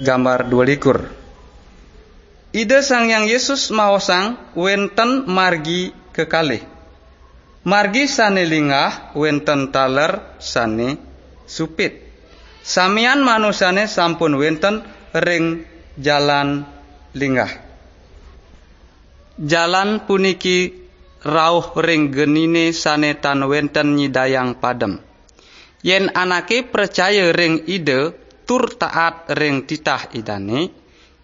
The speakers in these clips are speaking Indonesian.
gambar dua likur. Ide sang yang Yesus maosang wenten margi kekalih. Margi sane lingah wenten taler sane supit. Samian manusane sampun wenten ring jalan lingah. Jalan puniki rauh ring genine sane tan wenten nyidayang padem. Yen anake percaya ring ide tur taat ring titah idane,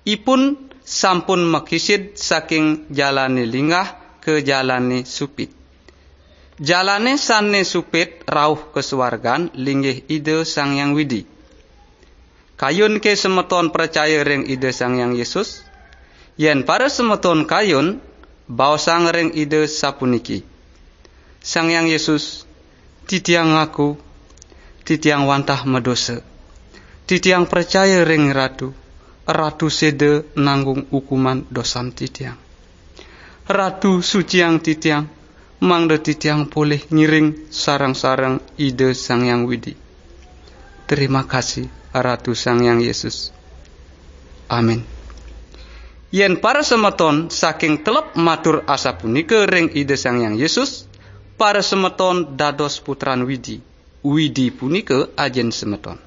ipun sampun mekisid saking jalani lingah ke jalani supit. Jalane sanne supit rauh kesuargan linggih ide sang yang widi. Kayun ke semeton percaya ring ide sang yang Yesus, yen para semeton kayun baosang ring ide sapuniki. Sang yang Yesus, titiang aku, titiang wantah medosa, titiang percaya ring ratu, ratu sede nanggung hukuman dosan titiang. Ratu suciang titiang, mangde titiang boleh ngiring sarang-sarang ide sang yang widi. Terima kasih Ratu Sang Yang Yesus. Amin. Yen para semeton saking telep matur asa punika ring ide Sang Yang Yesus, para semeton dados putran widi. Widi punika ajen semeton.